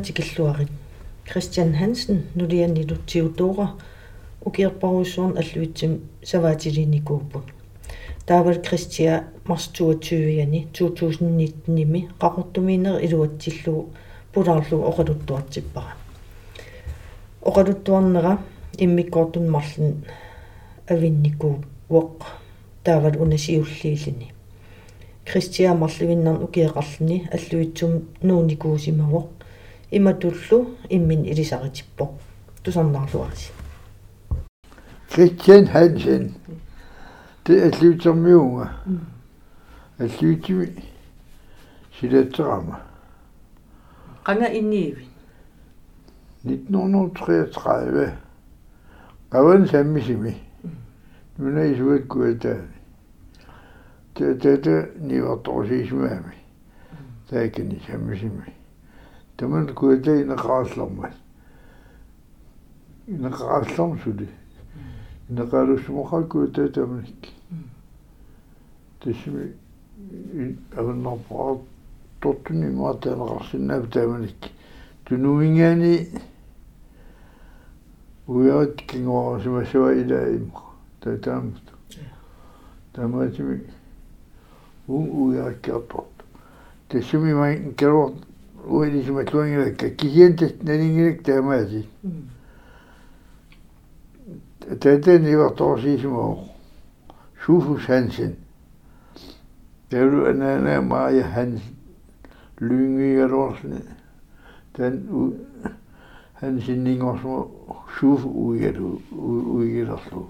tikilluarit Christian Hansen lutsiutuura ukierparusuun alluitsim savaatiliniikuuput taawal Christia mars 22-yani 2019-nimi qaqortumiiner iluatsilluu pulaarlu oqaluttuartippara oqaluttuarnera иммиккортун марлин авинникуу воқ таавал унасиуллииллини Кристиа марливиннар укиеқарлни аллуитсум нууникуусимавоқ иматуллу иммин илисаритиппоқ тусарнаарлуаси Christian Hansen det er alluutermiunga аллуутими силатсерама qanga inniivi 1933 qavan sammisimi nuna isuat kuataani tata nivartorsiismaami taakini sammisimi taman kuata inaqaarlarmat inaqaarlarm suli inaqaalussumoqa kuata tamanik tasmi agunnarpaa tortuni maataanaqarsinnaap tamanik tunuingaani uyaat kingoarasimasua ilaimqa tataamut tamaatimi un uyaakkiartort tassumi ma kero uilismatluangilakka kisiantas naningilak taamaasi tatani ivartorsiisimoo Sufus Hansen Taulu anana Maja Hansen Lyngigalorsen den Hansen Ningersmo Sufu uigalu uigalu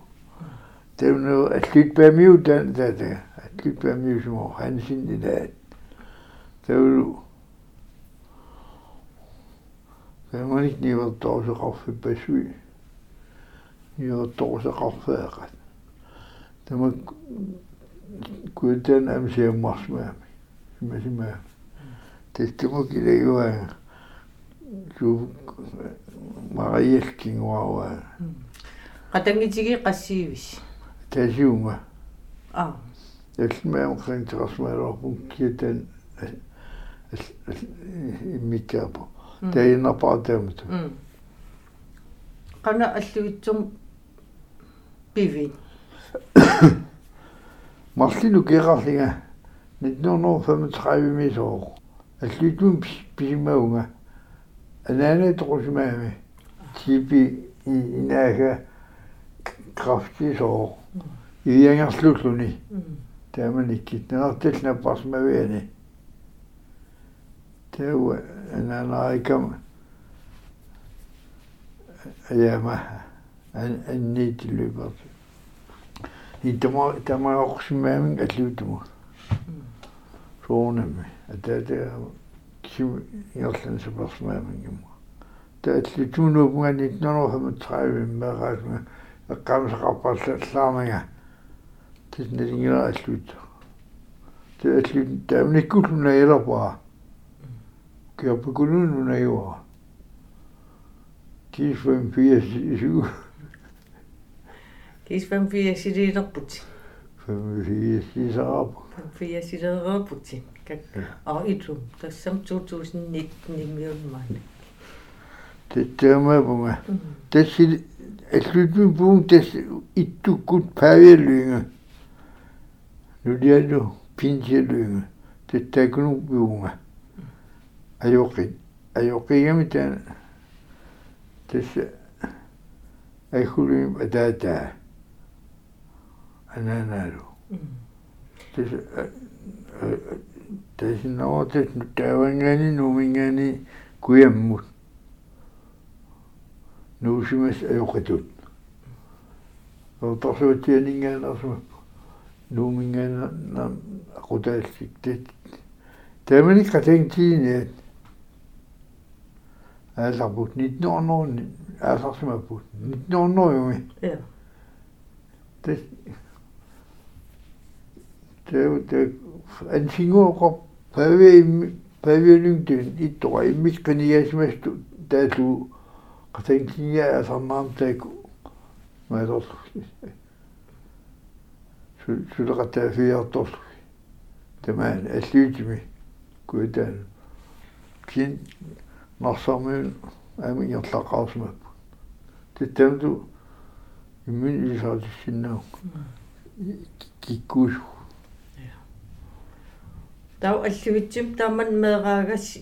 Tevno atlitpamiu den tata atlitpamiu smo Hansen i dag Taulu Tämä nyt niin on tosi kaffe pesui. Ja tosi kaffe. Tämä kuitenkin ämsiä masmäämi. Mä simä. Tehti mukin ei ole. Su Marieskin waa. qatangitigi qassiivis Täsiunga. ah Esmä on kan trasmero punkkien immikkaapo. Tein napaa temtu. mm qanga alluitsum pivi Marlinu kerarlinga 1935 misoo. Allutun pisimaunga. Anane trosmaami. Tipi inaaga krafti soo. Iangarlulluni. mm Tamanikit. Nartilna pasmaviani. Teua ananaikam. Ajama. Anniitillypat. Niin tämä, tämä on semmoinen alluutumu. Suunnemme. Tätä kim joltain se pasmaaminkin. Tämä alluutumu nuopunga niitä nonohamat saivin määrääsmä. Ja kamsa jopa jo. Kiisvoin piesi suu. Kiisvoin piesi di nopputi. Piesi saapu. Piesi nopputi. Og i du, der som 2019 i Mjølmann. Det der med på mig. Mhm. Det siger, at slutningspunkt, det er du godt pævelynge. Nu er du pinsjelynge. Det er ikke nogen bjørn. Tätä kun puunga. Ajokin. Ajokin ja mitään. Tässä ei hulluin tätä. Ananaru. Tässä tässä nootet nyt täyvängäni numingäni kujemmut. Nuusimas ajokatut. Oltaisuuttieningen asuma. Numingen na kotelsit. Tämä nyt katentiin, että älä puhut nyt no no älä asuma puhut nyt no no jumi. ja Det det det en singo ko päivä päivä lyngtyn itto ei нарсармиун аамингерлаақарусмаппут титтамту иммин илисаатиссиннаақ киккуусу тау аллуитсим тааман меэраагас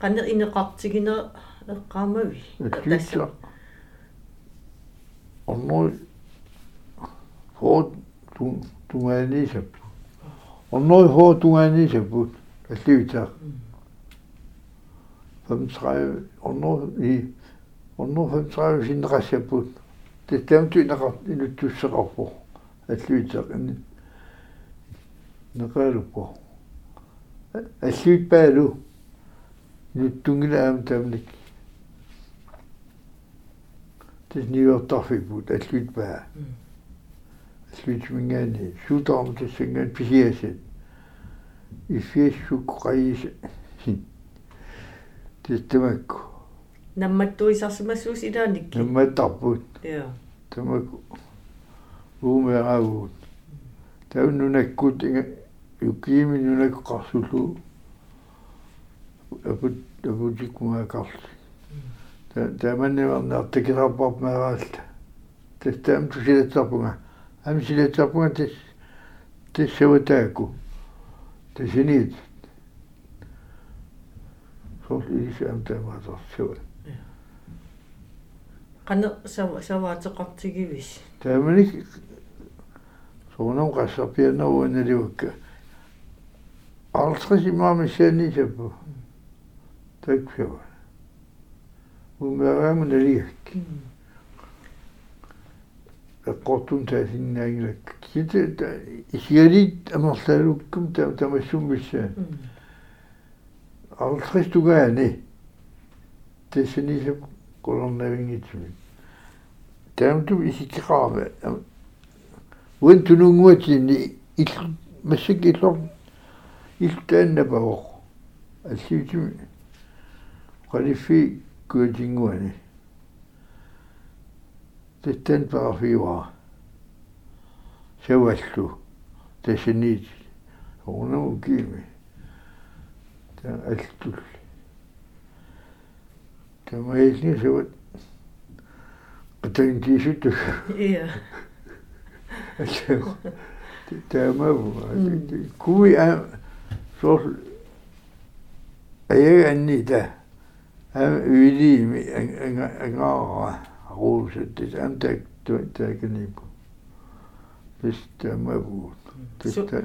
қане инеқартигине эққаамави тасса онной хоо тун тунгаанисап онной хоо тунгаанисаппут аллуитаа 35 under i under 35 generation det dæmte når nu du så op at lytte kan når gør på at lytte bag du nu tungle am tæmlik det nye toffe på at lytte bag at lytte min gerne shoot om det synge pjæse i fisk sukreise sin қаис син тистэмакку намматтуисарсимассуус илааникки намматтарпут я тамакку уумеравут тауннунаккут инга юкиими нунакку қарсулу апут апутиккугаакарли та тааманниварнаартакисарпарп мераалта тастаам тусилатсарпунга ам силатсарпунга тис тиссаватаакку тисинит сол исаам таамаасарсуа qane sava savaatеқартигивис тааманик суунам qassarpiannaruunaливакка арлсрис имаамиссаанисаппу такфиа умерааму налиак эққортун таасиннаагилак ките исиалит амерлаалуккум тамассуммиссаа арлсрис тугаани тэсинисап колорнавингитсуми таамту исиккаава уэн тунунгуатини ил массак иллор илтааннапаво алсиутими қалиффи куатингуани тэттэн парафиуа севаллу тэсинит унау кими та алтул тамаилни севат qataintiisuttu ia таамаву куи а сор ая анни та. Ам уилими ангаара руусат тис ам так такнипу тис таамаву тис та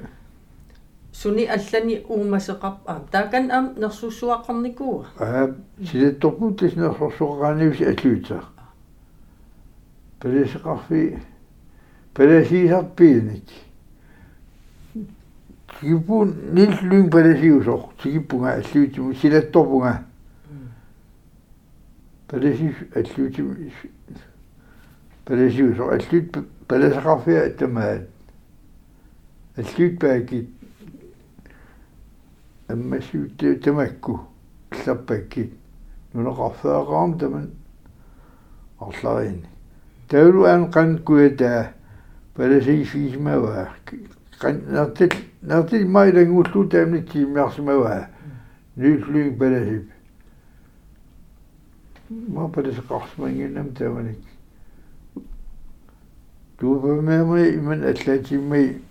суни аллани уумасеқар аа таакан ам нерсуссуаққарникуа аа силетторпут тис нерсорсуқаанивси аллуитаа пересеқарфи пересисарпииник тигипун ниллуин пересиусоқ тигиппунга аллуутиму силатторпунга пересис аллуутиму пересиусоқ аллуут пересеқарфиа аттамаат аллуут паакит аммасуут тамакку иллаппаккит нунеқарфеақарам таман орлаrini тауруан канкуэта паласи фисмава кан нартил нартил майрангуллу таамни тиммарсмава нюслуин паласип ма паласи қарсмангиннам тааманик туупамаамай иман аллаатиммай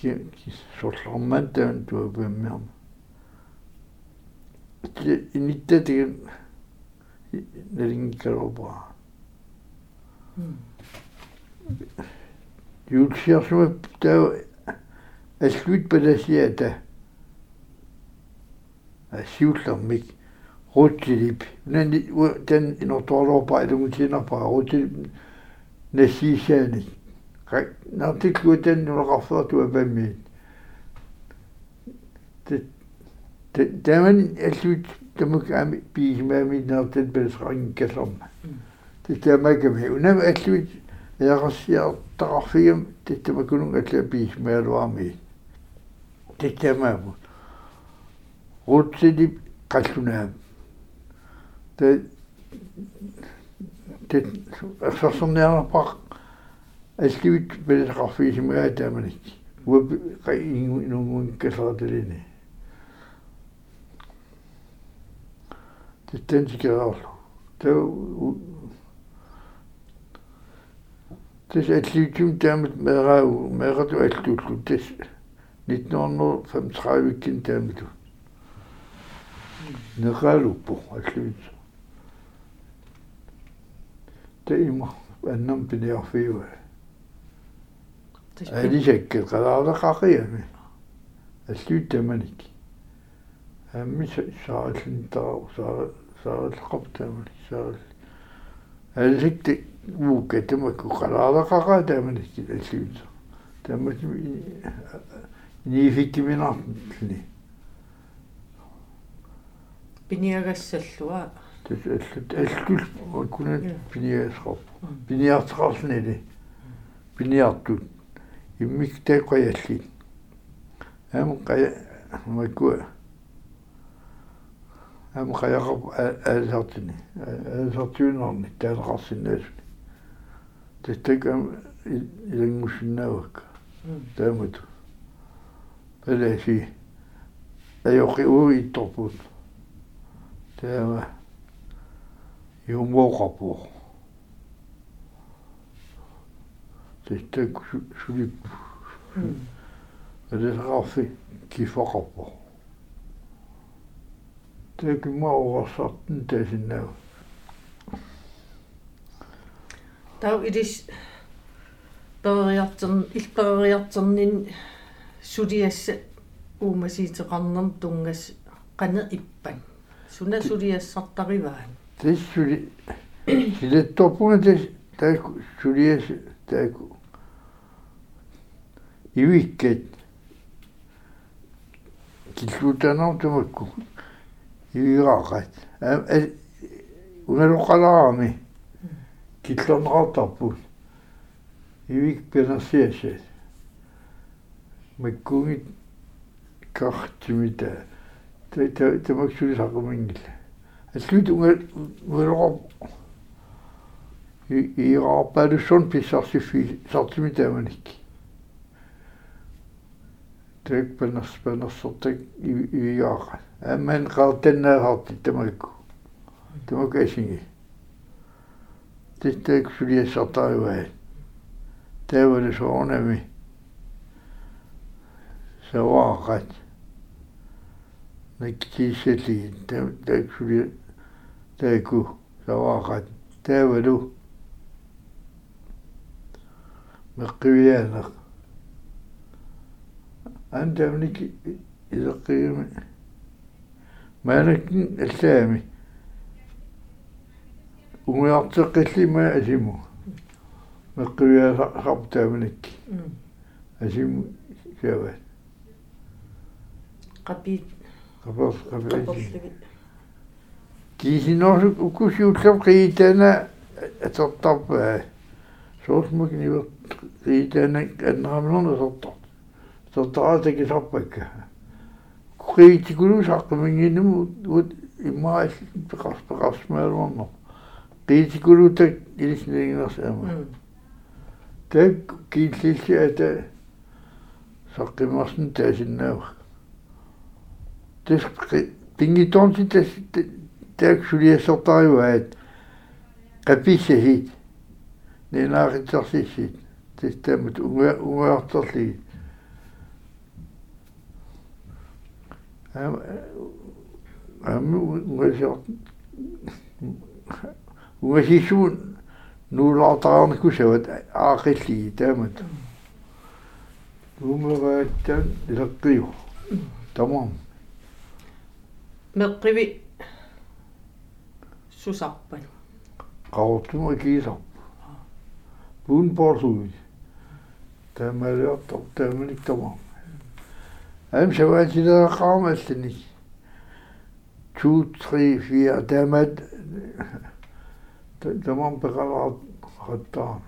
ки сорларман таан туупаммиарма иниттатиген нерингикалорпаа юлсиарсума таа аллуит паласиата асиуллармик рутилип нани тан иноторлорпаа илугутинарпаа рутилип нассиисааник нартиклуутан нулеқарфуартуа паммиит таман аллуит тамук ами пиисмаами наартат пелсqaringkassorma титамаками унам аллуит яақассиартақарфигам титтамакунун алла пиисмаалуарми титтамааму рутсилип қаллунаам тэ тэ ерсорсорниарпақ аллуит пелсqarfiisimagaa тааманик уа қай ингунгун касараталини тэнтикераарлу таа тэс атлиутум таамат мерау мерату аллууллу тэс 1935-иккин таамату нералуппу аллуут таима аннам пиниарфиуа алисакке қалаалеқақиами аллуут таманик амми сааллинтаа саа сааллеқап таманик саал алисикти ууке тамакку қалаалеқақаа таманик аллуут тамат нификкиминартни пиниагассаллуа тэс аллут аллул куна пиниасқоп пиниартеқарлнили пиниартут иммик тааққаялли ам қая макку ам қаяқап аасартини аасартуинарни таалеқарсинаасуни тэстакам илангуссиннаавак таамату пелеси аёқи уитторпут таама юмоқапу тэстак сулип элэсгафи кифоқапу тэк маорсартэн тасиннаа тау илис периартерн илпериартернин сулиасса уумасиитеқарнерм тунгас қане иппан. Суна сулиассартариваан тэссули силетторпунга тэс таку сулиас таку ивиккет киллутанаар тумакку ивираақат а унгалоқалаами киллернеқартарпут ивик пенерсиасат маккунгит картимита та та тамаксули сақумингила аллут унга уероо иирааппалуссон писсарсиффи сартимитааманик тэк пенерс пенерсортак ивиааqa амман qaartannaaqarti тамакку тамакасинги титтак сулиассартариваа таавалу соонами саваақат наккиисали тааксули тааку саваақат таавалу меққивиаанеқ антамник илеққиими маанаккин аллаами унгиартеққиллима асиму меққивиаасартааманикки асиму сават qapit qapers qapi qaperligi кисинорсук укусиуллам қиитана атерторпаа соосмук нивер қиитана аннерамнерна сортор сортораата кисарпакка қиитикулу саққумингиннуму ут иммаа пеқарс пеқарсмаалуарнер қиитикулутак илиснигинерс ама так кииллилли ата саққимарсин таасиннаавах тэс пингитонси тэс так сулиассортариваат qapissasит нинааритсарсиссит тестамут унга унгаартерлигит ам ам унгасиор унгасисуун нуулаартаарникусават аақиллиги таамат умерааттан илэққиу тамам. Meqqivi susarpan qaortuma kiisar puun porsuit taamaliortor taamanik tamam Hemsowatje gaan we het niet. 2, 3, 4, met de man begon gedaan.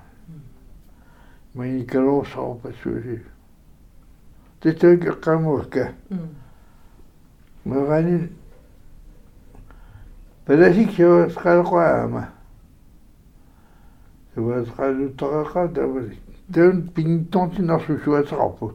Maar ik geloof op het sushi. Dit heb ik geen morgen. Mm. Maar wanneer. بلاش يكشف تقال قوامة تبغى تقال ik. قادة دون بين تونتي نصو شوية تغبط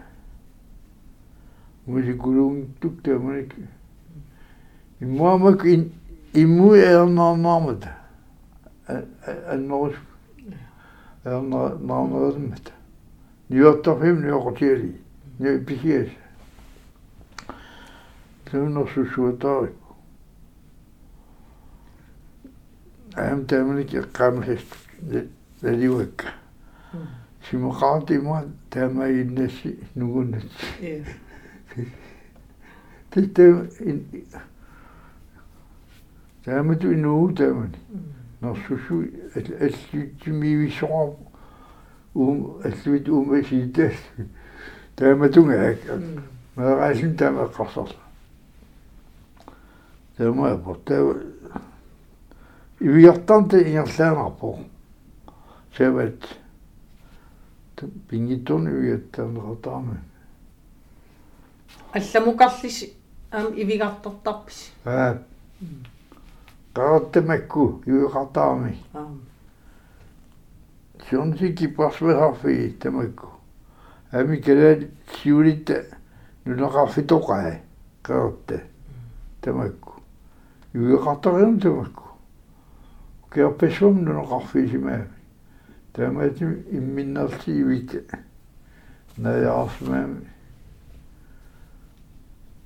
мусикулунгтук таманик иммаамак ин имму эрнаарнаармат аннерус эрнаарнаармат ниоттарфим ниоқутиали не пихиас тунерсусуатари аам таманик эққамлис налиуакка симоқаатима таамаиннасси нугуннат е титэ таамату инуу таамани норсусу аллиттимивисоқар ум аллуит умасиитас тааматунгаак маагаасин таамаққарсарла таамаа портаа ивиартарта ингерлаанарпо сават пингитторни уиаттаанератаама алламукарлис аам ивигартортарпис аа qaartamакку юиqartaarmi аам сионсики пасвехарфи тамакку ами калаат сиулитта нунеқарфитоқаа qaarta тамакку юиqartarium тамакку кеарпесум нунеқарфисимаами таамаати имминнерсиивит наяарсмаами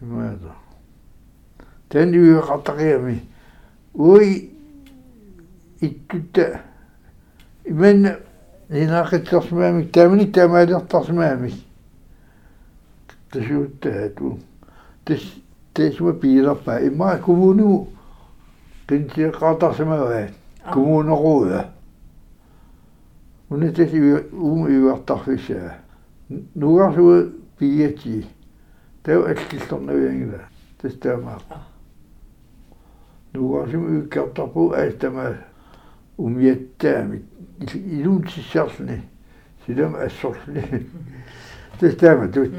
nuneqarfitoqaagami имаата tan юиqartaqiami уи иттутта имэн нинақитсерсмаами таамани таамаалертарсмаами тасуuttaату тас тасма пиилерпа имма коммуну кинтиэққартарсимаваа коммунерууда унэтас уум иуартарфисаа нугарсуа пиати тау аллиллорнавиангила тас таамаа нугарсум уккартарпу аастамаа умиаттаами илуутиссарсни силам ассорсни тестама тут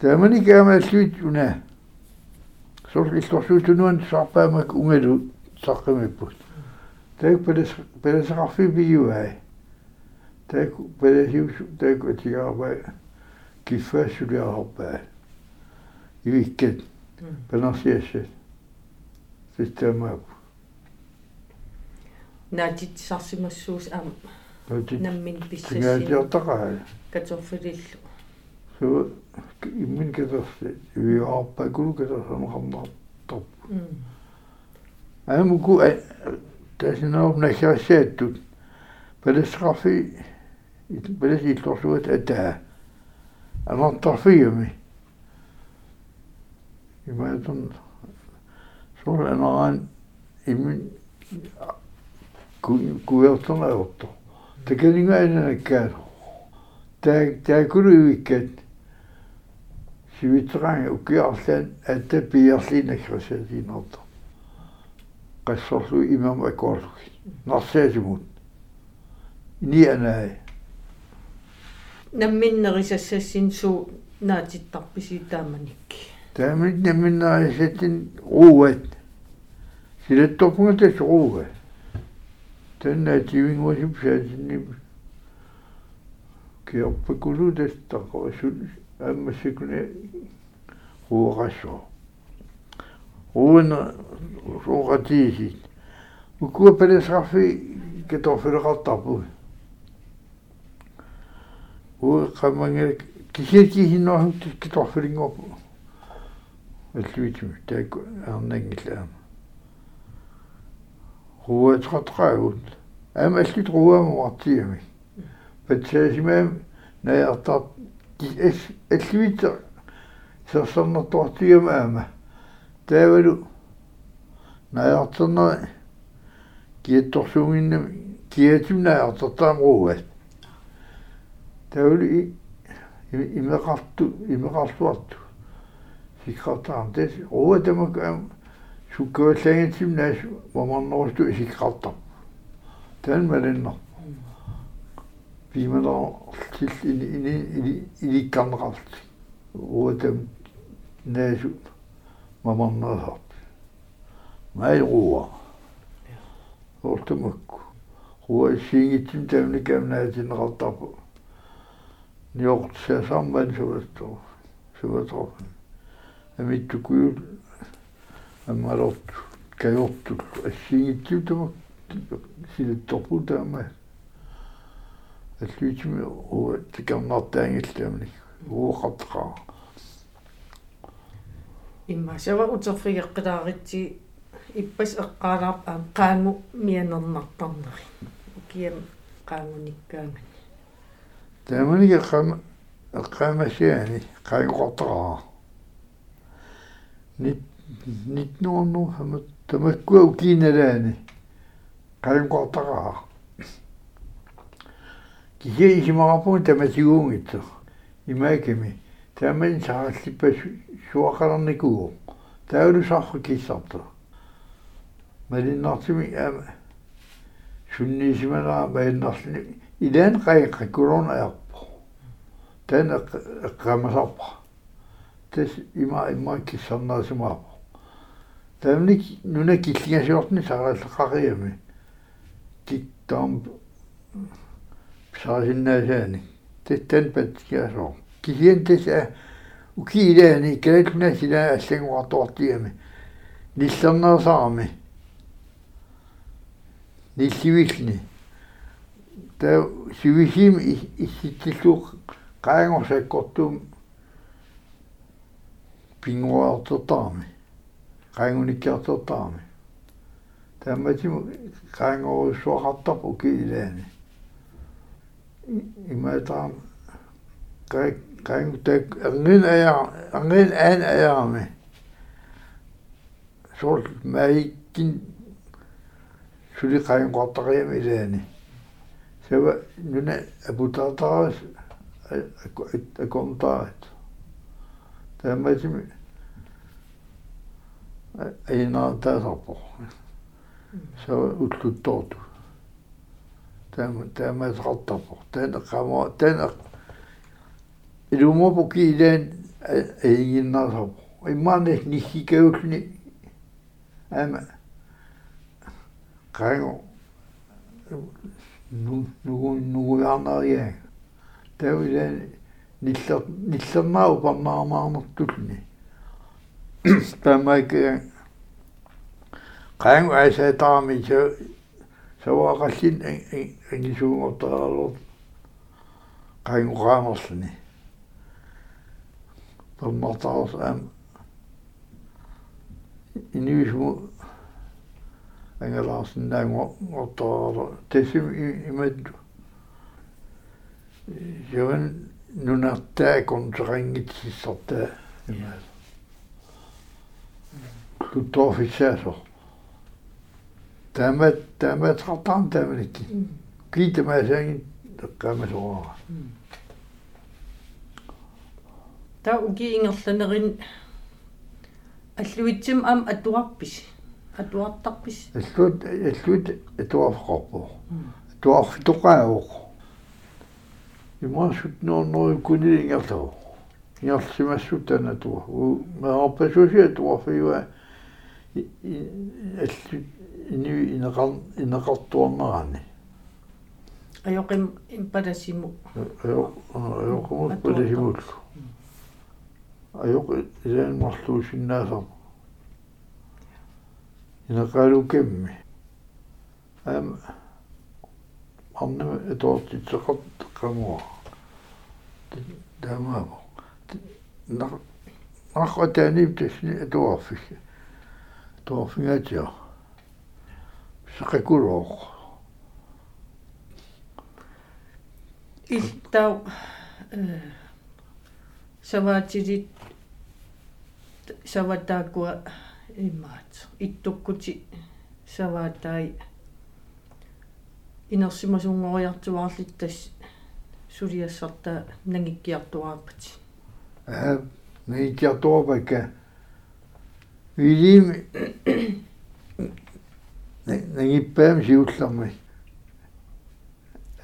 тамани каамааллуит уна сорлиллорсуутунуан сарпаамак унгалу саққимиппут таак пелес пелесақарфи биюай таак пелесиус таак атигарпа киффаассулиарпаа юиккат пенарсиассат системаап наатитсарсимассуус аама наммин писсассин тингаатиартақаа каторфилиллу су иммин кетерси виарпа кулу кетерсамақарнартарп аамуку тасинаарп нахассааттут палесқарфи палес иллорсуат атаа анартарфиами имаатун сор анаран иммин куертэрнаавто такалингаанаккаат таа таакулуиккат сивитераан укиарлаан атта пиарлинакрасаатинерто qassорлу имам акорлуги нарсаасимут нианаа намминнерисассассин суу наатиттарписи тааманик таамит намминнаасаттин рууат силатторпунгатас рууга танна тивингуасип саатиннип киорпакулутас таққорсут аммассакуне рууқассоо руuna рууқатиисит укуа палесрафи уу қамангер кисерки хиннорхут кеторфилингорпу аллуитими таак арнангилаама руатратраагут аама аллут руаама артиами патсаасимаам наяртар ис аллуит сэрсэрнэртуартигама аама таавалу наяртернери киатторсуугиннам киатимнаартартаам руат таавалу имеқарту имеқартуарту сиккартаам тэс руатамак суккааллагатим наас мамарнерусту исиккартар таан малиннар пималаа сил ини ини иликкарнеқарт руатам наасу мамарнерсар майруа ортумакку руа сингитсим таамникаамнаатинеқартарпу ниортсаасарман суваттоо суватоо амиттукуул аммалорт кайорту ассигитсутама силитторпу таама аллуитими уу тикарнартаангиллаамник уоқартаа имма сава утерфигеққилааритси иппас эққаалаар аам qaangu мианернартарнери киам qaangunikkaangani тааманига қама эққамасиани qaanguqartaraa нит нитнуорну хамат тамаккуа укииналаани qaanguqartaraa кие исимарапун тамасигуунгитсо имааками тааман сааллиппас суақаларникуо таулу сарфа киссарта малиннартими ама суннисиманаа маиннарлни илаан қайқа кулорнаерпо тан эққамасарпа тас има има киссарнаасимаапо таамник нуна киллигасиортни сарааллеқариами титтаам саасиннаасаани таттан патсиасоо кисиан таса укиилаани калатна сила аллагуартуартиами ниллернерсаарами нилливиллни таа сивисим исситсиллуq qaangorsaakkortuum пингуартертаарми qaangunikkiartertaarmi тааматиму qaangorussuaqartarpu киилаани имаатаам кай qaangu таак ангин ая ангин аан аяами. Сул маиккин сули se ne putaa taas että kom taet. Tämmöisiä ei enää tasapaa. Se on utlut tootu. Tämä sattapa. Tänä kama, tänä. Ik pukiiden ei enää tasapaa. Ei en nihikeykseni. Ämä. Kaingo. Nu nu nuguarnaria tauila niller nillernaau parnaarmaarnertulni tamaike qaangu asaataami sa sawaqallin angisuungortaralort qaangu qaanerluni parnartaras am inivismu ангалаарсин наангортораала тассим имат юан нунартаа контерангитсиссартаа имаас туттоофиссаасо тамат тамат хатан таманикки китамаасаангин эққамасораа та уги ингерланерин аллуитсим ам атуарпис атуартарпис аллут аллут атуарфеқарпу атуарфитоқаавоқ имаасут норнори кунилингерлау ингерлсимассут танатуа у меарпасуси атуарфиуа аллут ини инеқар инеқартуарнерани аёқим импаласиму аёқ аёқумут паласимуллу. Аёқ илаан марлуусиннаасарпу инеқалукемми ам амна этоортитсеқарт қамуа дамааву на аққатаанип тасни туарфик туарфингатио сақакулоо иллтау э саваатилит саватаакуа имаат иттуккути саваатай инерсимасунгориартуаарлиттас сулиассартаа нагиккиартуааппати аа нагиккиартуапакка вилим нагиппаам сиулларми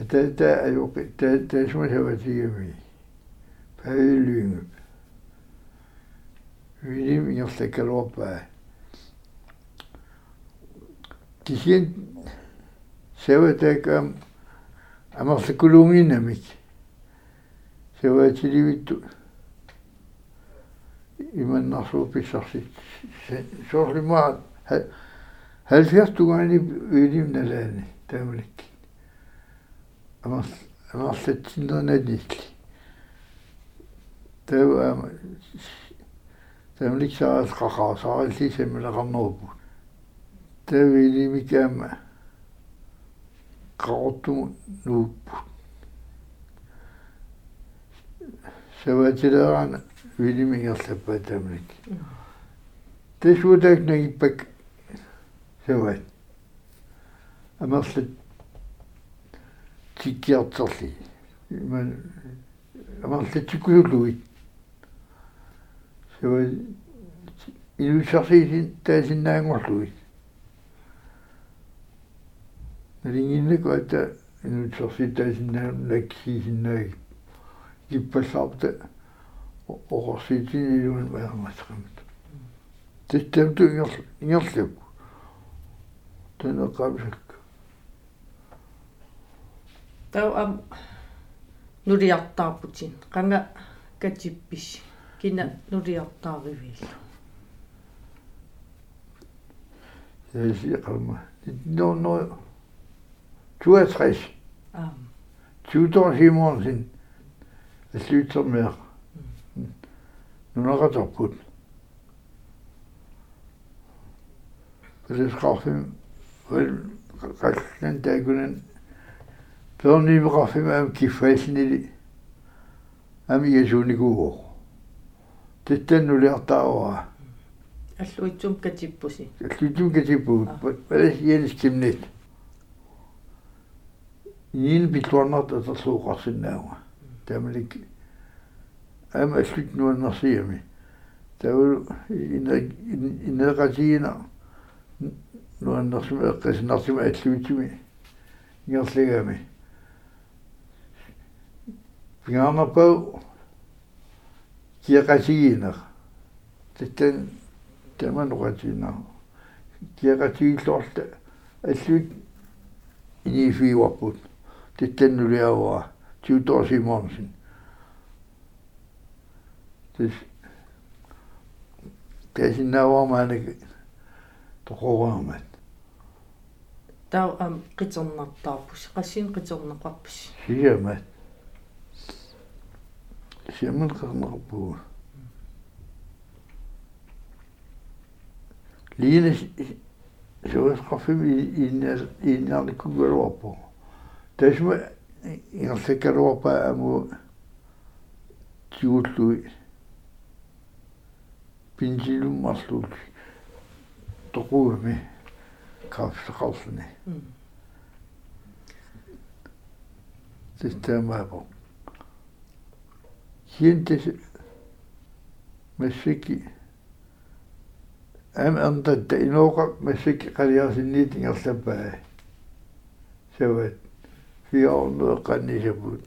ата та аюпи та та сумасаватигами паилуинг вилим ингерлаккалуарпаа кисин севатакам амерлаккулуунгинамик севатиливитту иманнарсуу писсарсит соорлимаа 70 тугаани вилим налаани таамалик амал амерлатсиннернанилли таа таамалик саас қақаа саарилли саммилақарнеруппут таа вилимикаама qaortumu nuuppu саватилерана вилимингерлаппа тамник тэсуутаак нагиппак сават. Амерлат тиккиартерли иман амерлатиккулулуит сават илусарсиисин таасиннаангорлуит налингиннаку ата инутсерситаасиннаам лаккисиннаagi киппаллаарта оорсиитин илуун маярмасеқамат титтамту ингер ингерлапу танеқамсак тау ам нулиартаарпутин қанга катиппис кина нулиартааривииллу яси қалма но но 62. аам 20 Simonsen slutter med нунераторпут пилисқарфим вал қаллан таагунан пернивеқарфим аам киффаалнили ами ясуникуо титтаннулиартаауа аллуитсум катиппуси аллутум катиппуут палас иелис кимнит иин битуарнарт атерлууқарсиннаауга тамалик ам. Аллут нуаннарсиами таву ина инеқатиина нуаннарсума эққисинартима аллуутими ингерлигами пингаарнарпау киақатигинер титтан тамануқатиинаа киақатигиллорта аллут инифиуарпут титтаннулиауа Tudor Simonsen тэс тэсиннааваамаанак тоқораамат тау ам қитернартаарпус қассин қитернеқарпус сиамат сиаман қарнерпуу лиина суусқарфим ииннаас ииннаарликкугалуарпу тасма ингерлаккалуарпа аму тиуллуи пинсилуммарлуул тоқуами кафсеқарлни системаапо хинтес массики ам андат инооqa массики қалиарсинниит ингерлаппаа сават фиорнеэққаннисапут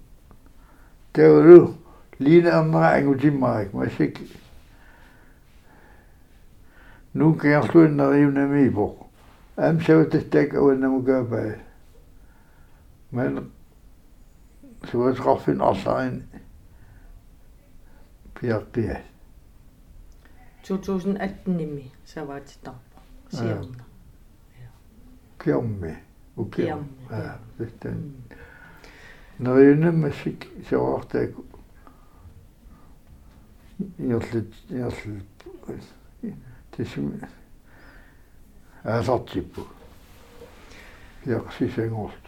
тавлу лина аммара ангутиммарик массики nu киарлуиннериунамиипо ам саватастаак ауаннамукаапаа ман суасқарфин арлаин пиартиас 2018 ними саваатитарпа сиарна киамми укиам Kiammi, аа joo. тестэн нериунаммассик саваартаак иерлит иерлит тисим аасартиппу яқсисангорт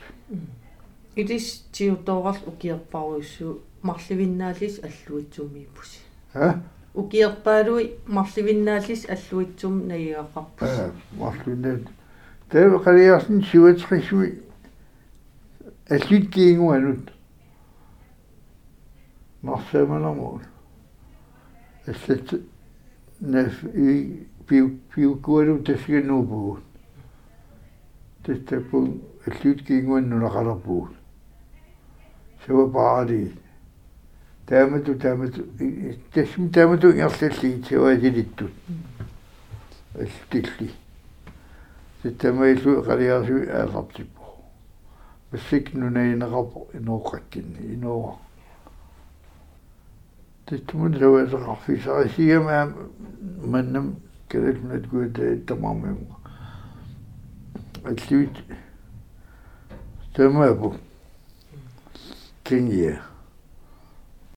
илис тиутоорал укиерпаруиссуу марливиннаалис аллуитсумииппуси а? Укиерпаалуи марливиннаалис аллуитсум нагиақарпус а марлунат тэвэ қалиарсин сиватрисуи аллиткиингуанут марсаманамуун ассат наф и пиу пиу куалу тасгинуупугут тестапун аллиткиингуаннулақалерпугут сава паади таамату таамату тассим таамату ингерлалли саваатилиттут аллтилли ситтамаилу қалиарсуи аалартиппу пассик нунаинеқарпо инооққаккинни иноо титтумун саваасеқарфисарисигама маннам калакнат куата иттамаармима аллуит тамаапу кинья